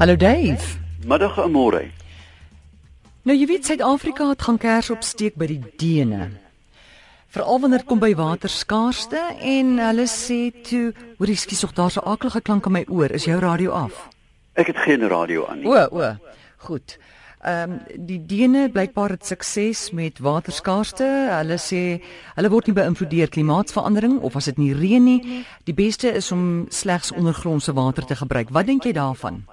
Hallo Dave. Middag en môre. Nou jy weet Suid-Afrika het gaan kers opsteek by die Dene. Veral wanneer dit kom by waterskaarste en hulle sê toe, hoor ekskuus, tog daar's 'n aaklige klank in my oor. Is jou radio af? Ek het geen radio aan nie. O, o. Goed. Ehm um, die Dene blykbaar het sukses met waterskaarste. Hulle sê hulle word nie beïnvloed deur klimaatsverandering of as dit nie reën nie. Die beste is om slegs ondergrondse water te gebruik. Wat dink jy daarvan?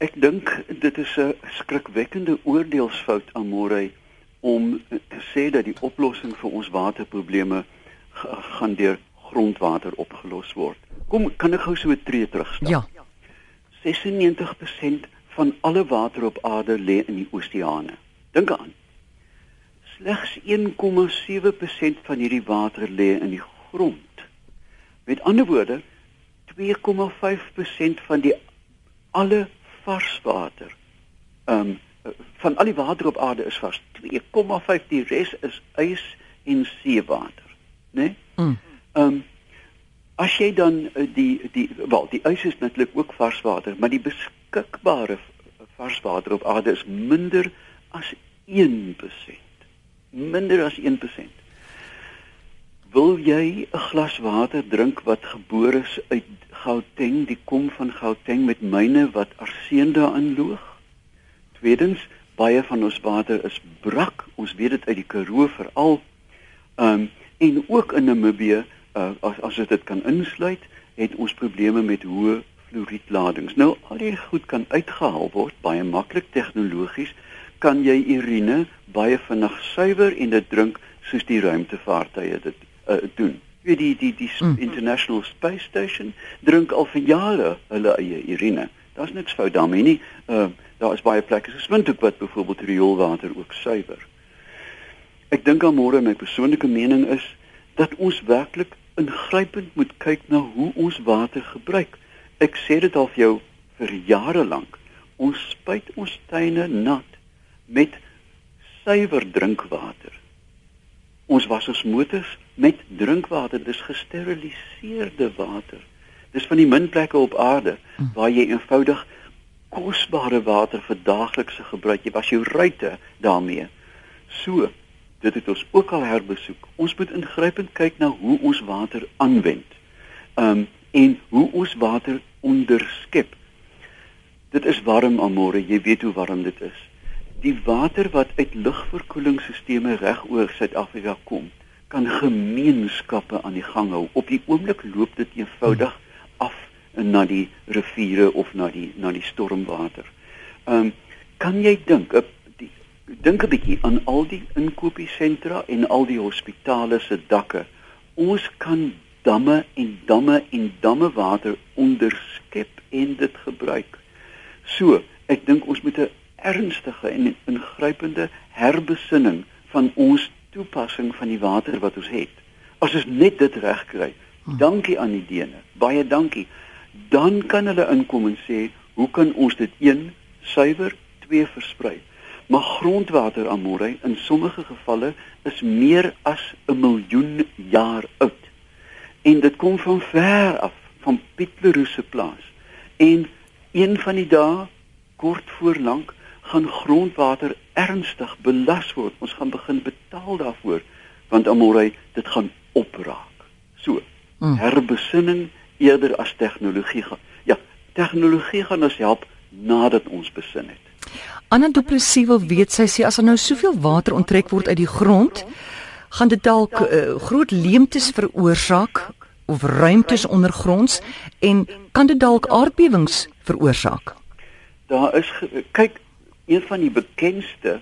Ek dink dit is 'n skrikwekkende oordeelsfout aan Morey om te sê dat die oplossing vir ons waterprobleme gaan deur grondwater opgelos word. Kom, kan ek gou so 'n tree terugstap? Ja. 96% van alle water op aarde lê in die oseane. Dink aan. Slegs 1,7% van hierdie water lê in die grond. Met ander woorde, 2,5% van die alle vars water. Ehm um, van al die water op aarde is vars. 2,5 die res is ys en seewater, né? Nee? Mm. Ehm um, as jy dan uh, die die wel, die ys is natuurlik ook vars water, maar die beskikbare vars water op aarde is minder as 1%. Minder as 1%. Wil jy 'n glas water drink wat gebore is uit Gauteng, die kom van Gauteng met myne wat arseen daarin loog? Tweedens, baie van ons water is brak. Ons weet dit uit die Karoo veral. Ehm um, en ook in Namibië, uh, as as dit kan insluit, het ons probleme met hoë fluoriedladings. Nou al die goed kan uitgehaal word baie maklik tegnologies. Kan jy urine baie vinnig suiwer en dit drink soos die ruimtevaartuie dit uh, doen. Wie die die die mm. International Space Station drink al vir jare hulle eie urine. Daar's niks fout daarmee nie. Uh, daar is baie plekke soos Windhoek wat byvoorbeeld rioolwater ook suiwer. Ek dink aan môre my persoonlike mening is dat ons werklik ingrypend moet kyk na hoe ons water gebruik. Ek sê dit al vir jou vir jare lank. Ons spuit ons tuine nat met suiwer drinkwater. Ons was ons motors met drinkwater, dis gesteriliseerde water. Dis van die min plekke op aarde waar jy eenvoudig kosbare water vir daaglikse gebruik. Jy was jou ruite daarmee. So, dit het ons ook al herbesoek. Ons moet ingrypend kyk na hoe ons water aanwend. Um en hoe ons water onderskep. Dit is warm aan môre, jy weet hoe warm dit is die water wat uit lugverkoelingsstelsels reg oor Suid-Afrika kom, kan gemeenskappe aan die gang hou. Op die oomblik loop dit eenvoudig af na die riviere of na die na die stormwater. Ehm um, kan jy dink dink 'n bietjie aan al die inkopiesentra en al die hospitale se dakke. Ons kan damme en damme en damme water onderskep en dit gebruik. So, ek dink ons moet 'n ernstige en ingrypende herbesinning van ons toepassing van die water wat ons het. As ons net dit regkry. Hm. Dankie aan die dene. Baie dankie. Dan kan hulle inkom en sê, "Hoe kan ons dit een suiwer, twee versprei?" Maar grondwater amore in sommige gevalle is meer as 'n miljoen jaar oud. En dit kom van ver af, van Piet Leroux se plaas. En een van die dae kort voor lank gaan grondwater ernstig belas word. Ons gaan begin betaal daarvoor want amorei dit gaan opraak. So, mm. herbesinning eerder as tegnologie gaan. Ja, tegnologie gaan ons help nadat ons besin het. Anna Du Plessis wil weet sy sê as er nou soveel water onttrek word uit die grond, gaan dit dalk uh, groot leemtes veroorsaak of ruimtes ondergronds en kan dit dalk aardbewings veroorsaak. Daar is kyk een van die bekendste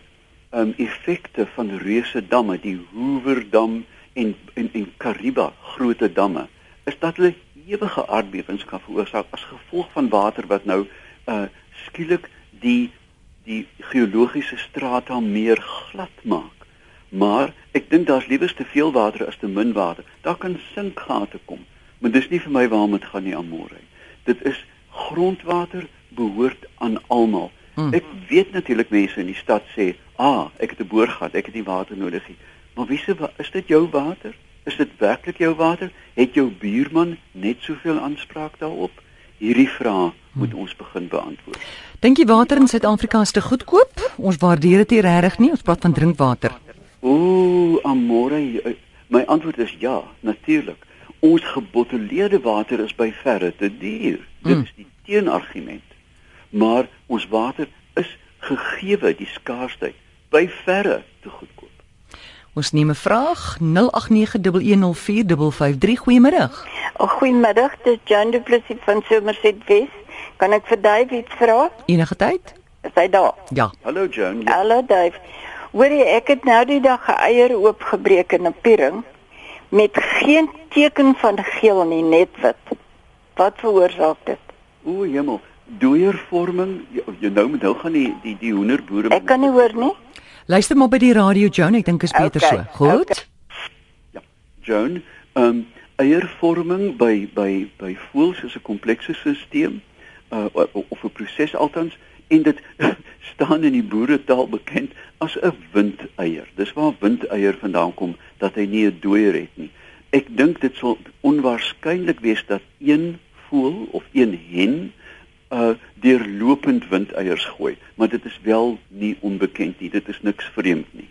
um effekte van reuse damme, die Hoover dam en en en Kariba groot damme, is dat hulle ewige aardbewings kan veroorsaak as gevolg van water wat nou uh skielik die die geologiese strata meer glad maak. Maar ek dink daar's liewers te veel water as te min water. Daar kan sinkgate kom, maar dis nie vir my waarom dit gaan nie aan môre. Dit is grondwater behoort aan almal. Hmm. Ek weet natuurlik mense in die stad sê, "Ah, ek het 'n boorgat, ek het nie water nodig nie." Maar wie se is dit jou water? Is dit werklik jou water? Het jou buurman net soveel aanspraak daarop? hierdie vrae moet ons begin beantwoord. Dink jy water in Suid-Afrika is te goedkoop? Ons waardeer dit regtig nie. Ons praat van drinkwater. Ooh, amore, eh, my antwoord is ja, natuurlik. Ons gebottelede water is by verre te duur. Dit Mm. is die teenargument. Maar ons water is gegeewe die skaarsheid by verre te goedkoop. Ons neem 'n vraag 0891104553. Goeiemiddag. Oh, goeiemiddag, dit is Jan Du Plessis van Somerset West. Kan ek vir Dave iets vra? Enige tyd? Is hy daar? Ja. Hallo Joan. Ja, Hallo Dave. Hoorie, ek het nou die dag 'n eier oopgebreek in 'n piering met geen teken van geel nie, net wit. Wat veroorsaak dit? o hemel, dooiervorming. Jy, nou moet nou gaan die die die hoenderboere. Ek kan nie hoor nie. Luister maar by die radio Joan, ek dink is beter Okay, so. Goed. okay. Ja, Joan, ehm um, eiervorming by by by voëls is 'n komplekse stelsel uh, of 'n proses altans en dit staan in die boeretaal bekend as 'n windeier. Dis waar windeier vandaan kom dat hy nie 'n dooier het nie. Ek dink dit sal onwaarskynlik wees dat een voël of een hen uh deurlopend windeiers gooi, maar dit is wel nie onbekend nie. Dit is niks vreemd nie.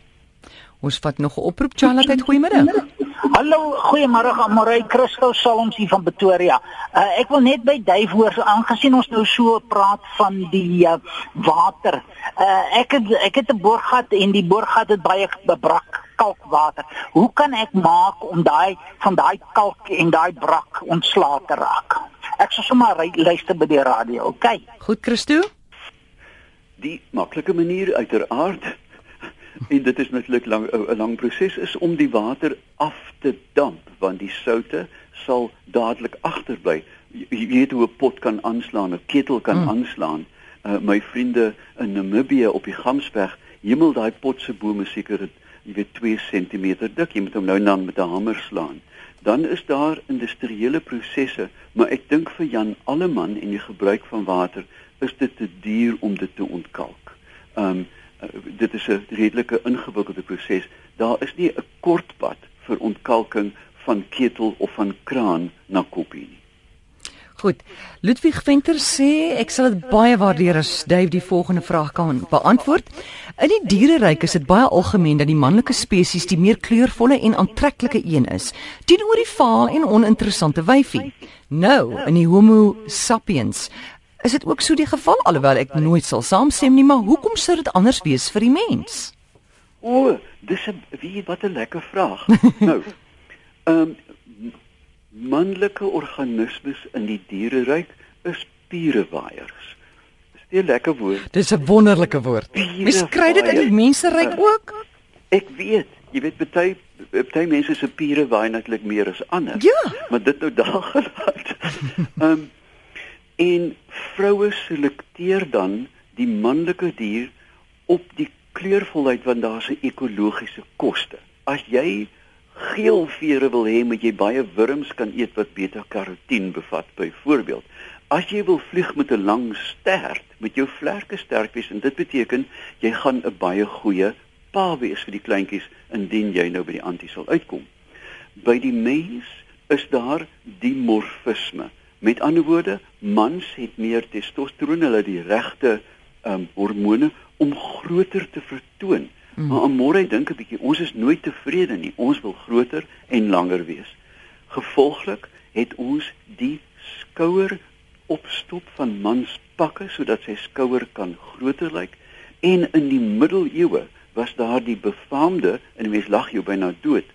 Ons vat nog 'n oproep Charlotte, goeiemiddag. Hallo, goeiemôre aan Morey Christo Salms hier van Pretoria. Uh, ek wil net by Dave hoor aangesien ons nou so praat van die uh, water. Uh, ek het ek het 'n boorgat en die boorgat het baie bebrak kalkwater. Hoe kan ek maak om daai van daai kalk en daai brak ontslae te raak? Ek sal sommer luister by die radio, okay? Goed Christo? Die maklike manier uiteraard en dit is natuurlik lang 'n lang proses is om die water af te damp want die soutte sal dadelik agterbly. Jy weet hoe 'n pot kan aanslaan, 'n ketel kan Mm. aanslaan. Uh, my vriende in Namibië op die Gamsberg, hemel daai pot se bome seker dit jy weet 2 cm dik. Jy moet hom nou en dan met 'n hamer slaan. Dan is daar industriële prosesse, maar ek dink vir Jan Alleman en die gebruik van water is dit te duur om dit te ontkalk. Ehm um, dit is 'n redelike ingewikkelde proses. Daar is nie 'n kort pad vir ontkalking van ketel of van kraan na koppie nie. Goed. Ludwig Venter sê ek sal dit baie waardeer as Dave die volgende vraag kan beantwoord. In die diereryk is dit baie algemeen dat die manlike spesies die meer kleurvolle en aantreklike een is, teenoor die vaal en oninteressante wyfie. Nou, in die Homo sapiens is dit ook so die geval alhoewel ek nooit sal saamstem nie, maar hoekom sou dit anders wees vir die mens? O, dis 'n wie wat 'n lekker vraag. nou, ehm um, manlike organismes in die diereryk is pierewaaiers. Is dit 'n lekker woord? Dis 'n wonderlike woord. Mens kry dit in die menseryk ook. Ek weet, jy weet baie baie mense se piere waai natuurlik meer as ander. Ja. Maar dit nou daar gelaat. Ehm um, en vroue selekteer dan die manlike dier op die kleurvolheid want daar's 'n ekologiese koste. As jy geel vere wil hê, moet jy baie wurms kan eet wat beta-karotien bevat byvoorbeeld. As jy wil vlieg met 'n lang stert, moet jou vlerke sterk wees en dit beteken jy gaan 'n baie goeie pa wees vir die kleintjies indien jy nou by die antie sal uitkom. By die mens is daar dimorfisme. Met ander woorde, mans het meer testosteron, hulle die regte um, hormone om groter te vertoon. Mm. Maar môre dink 'n bietjie, ons is nooit tevrede nie. Ons wil groter en langer wees. Gevolglik het ons die skouer opstop van manspakke sodat sy skouer kan groter lyk en in die middeleeue was daar die befaamde en die mens lag jou byna dood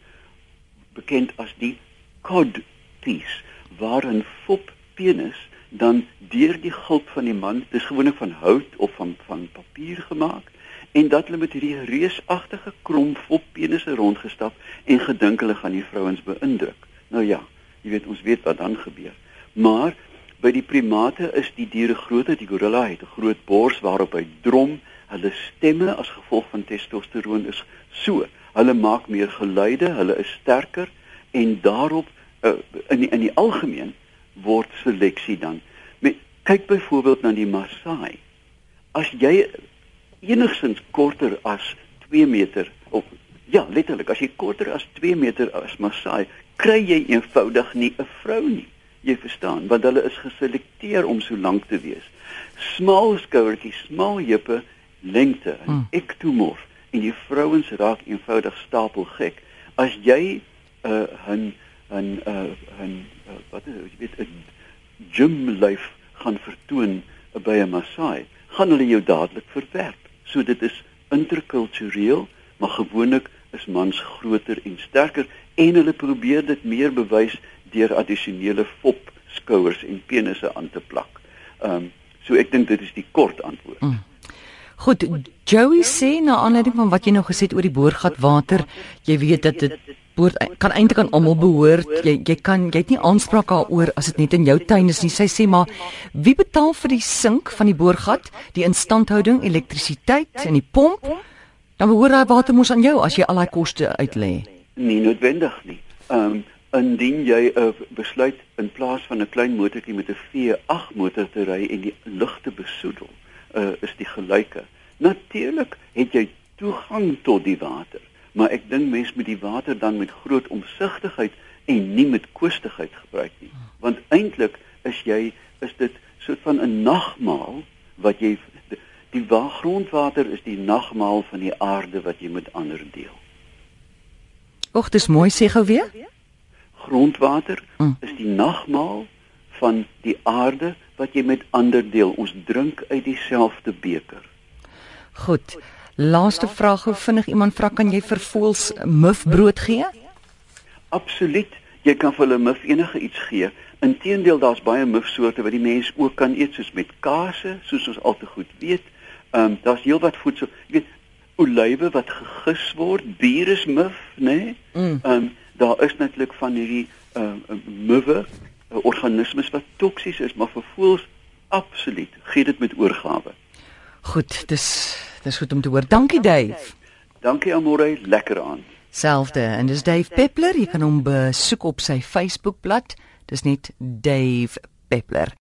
bekend as die cod piece waarin fop penis dan deur die gulp van die man dis gewoonlik van hout of van van papier gemaak en dat hulle met hierdie reusagtige krom fop penisse rondgestap en gedink hulle gaan die vrouens beïndruk. Nou ja jy weet ons weet wat dan gebeur. Maar by die primate is die diere groter die gorilla het 'n groot bors waarop hy drom. Hulle stemme as gevolg van testosteron is so. Hulle maak meer geluide hulle is sterker en daarop uh, in die, in die algemeen word seleksie dan. Met kyk byvoorbeeld na die Maasai. As jy enigsins korter as 2 meter of ja letterlik as jy korter as 2 meter as Maasai kry jy eenvoudig nie 'n vrou nie Jy verstaan, want hulle is geselekteer om so lank te wees. Smal skouertjies, smal heupe, lengte, Mm. ektomorf en die vrouens raak eenvoudig stapel gek. As jy 'n uh, 'n 'n 'n uh, wat is jy weet 'n gym lyf gaan vertoon by 'n Maasai, gaan hulle jou dadelik verwerp. So dit is interkultureel, maar gewoonlik is mans groter en sterker en hulle probeer dit meer bewys deur addisionele fop skouers en penisse aan te plak. Ehm um, so ek dink dit is die kort antwoord. Mm. Goed, Joey sê na aanleiding van wat jy nou gesê het oor die boorgat water, jy weet dat dit behoort kan eintlik aan almal behoort. Jy jy kan jy het nie aanspraak daaroor as dit net in jou tuin is nie. Sy sê maar wie betaal vir die sink van die boorgat, die instandhouding, elektrisiteit en die pomp? Dan behoort daai water mos aan jou as jy al daai koste uitlê. Nie noodwendig nie. Ehm um, indien jy 'n uh, besluit in plaas van 'n klein motortjie met 'n V8 motor te ry en die lug te besoedel, uh, is die gelyke. Natuurlik het jy toegang tot die water, maar ek dink mense moet die water dan met groot omsigtigheid en nie met koostigheid gebruik nie. Want eintlik is jy is dit soort van 'n nagmaal wat jy die grondwater is die nagmaal van die aarde wat jy met ander deel. Och, dis mooi sê gou weer. Grondwater Mm. is die nagmaal van die aarde wat jy met ander deel. Ons drink uit dieselfde beker. Goed. Laaste vraag, hoe vinnig iemand vra kan jy vir voels mufbrood gee? Absoluut. Jy kan vir hulle muf enige iets gee. Inteendeel daar's baie mufsoorte wat die mens ook kan eet soos met kaase, soos ons al te goed weet. Ehm um, daar's heelwat voedsel, jy weet, olywe wat gegis word, bier is muf, né? Nee? Mm. Ehm um, daar is natuurlik van hierdie ehm uh, muwe, uh, organismes wat toksies is, maar vir voëls absoluut. Gee dit met oorgawe. Goed, dis dis goed om te hoor. Dankie Dave. Dankie Amore, lekker aan. Selfde. En dis Dave Peppler. Jy kan hom besoek op sy Facebookblad. Dis net Dave Peppler.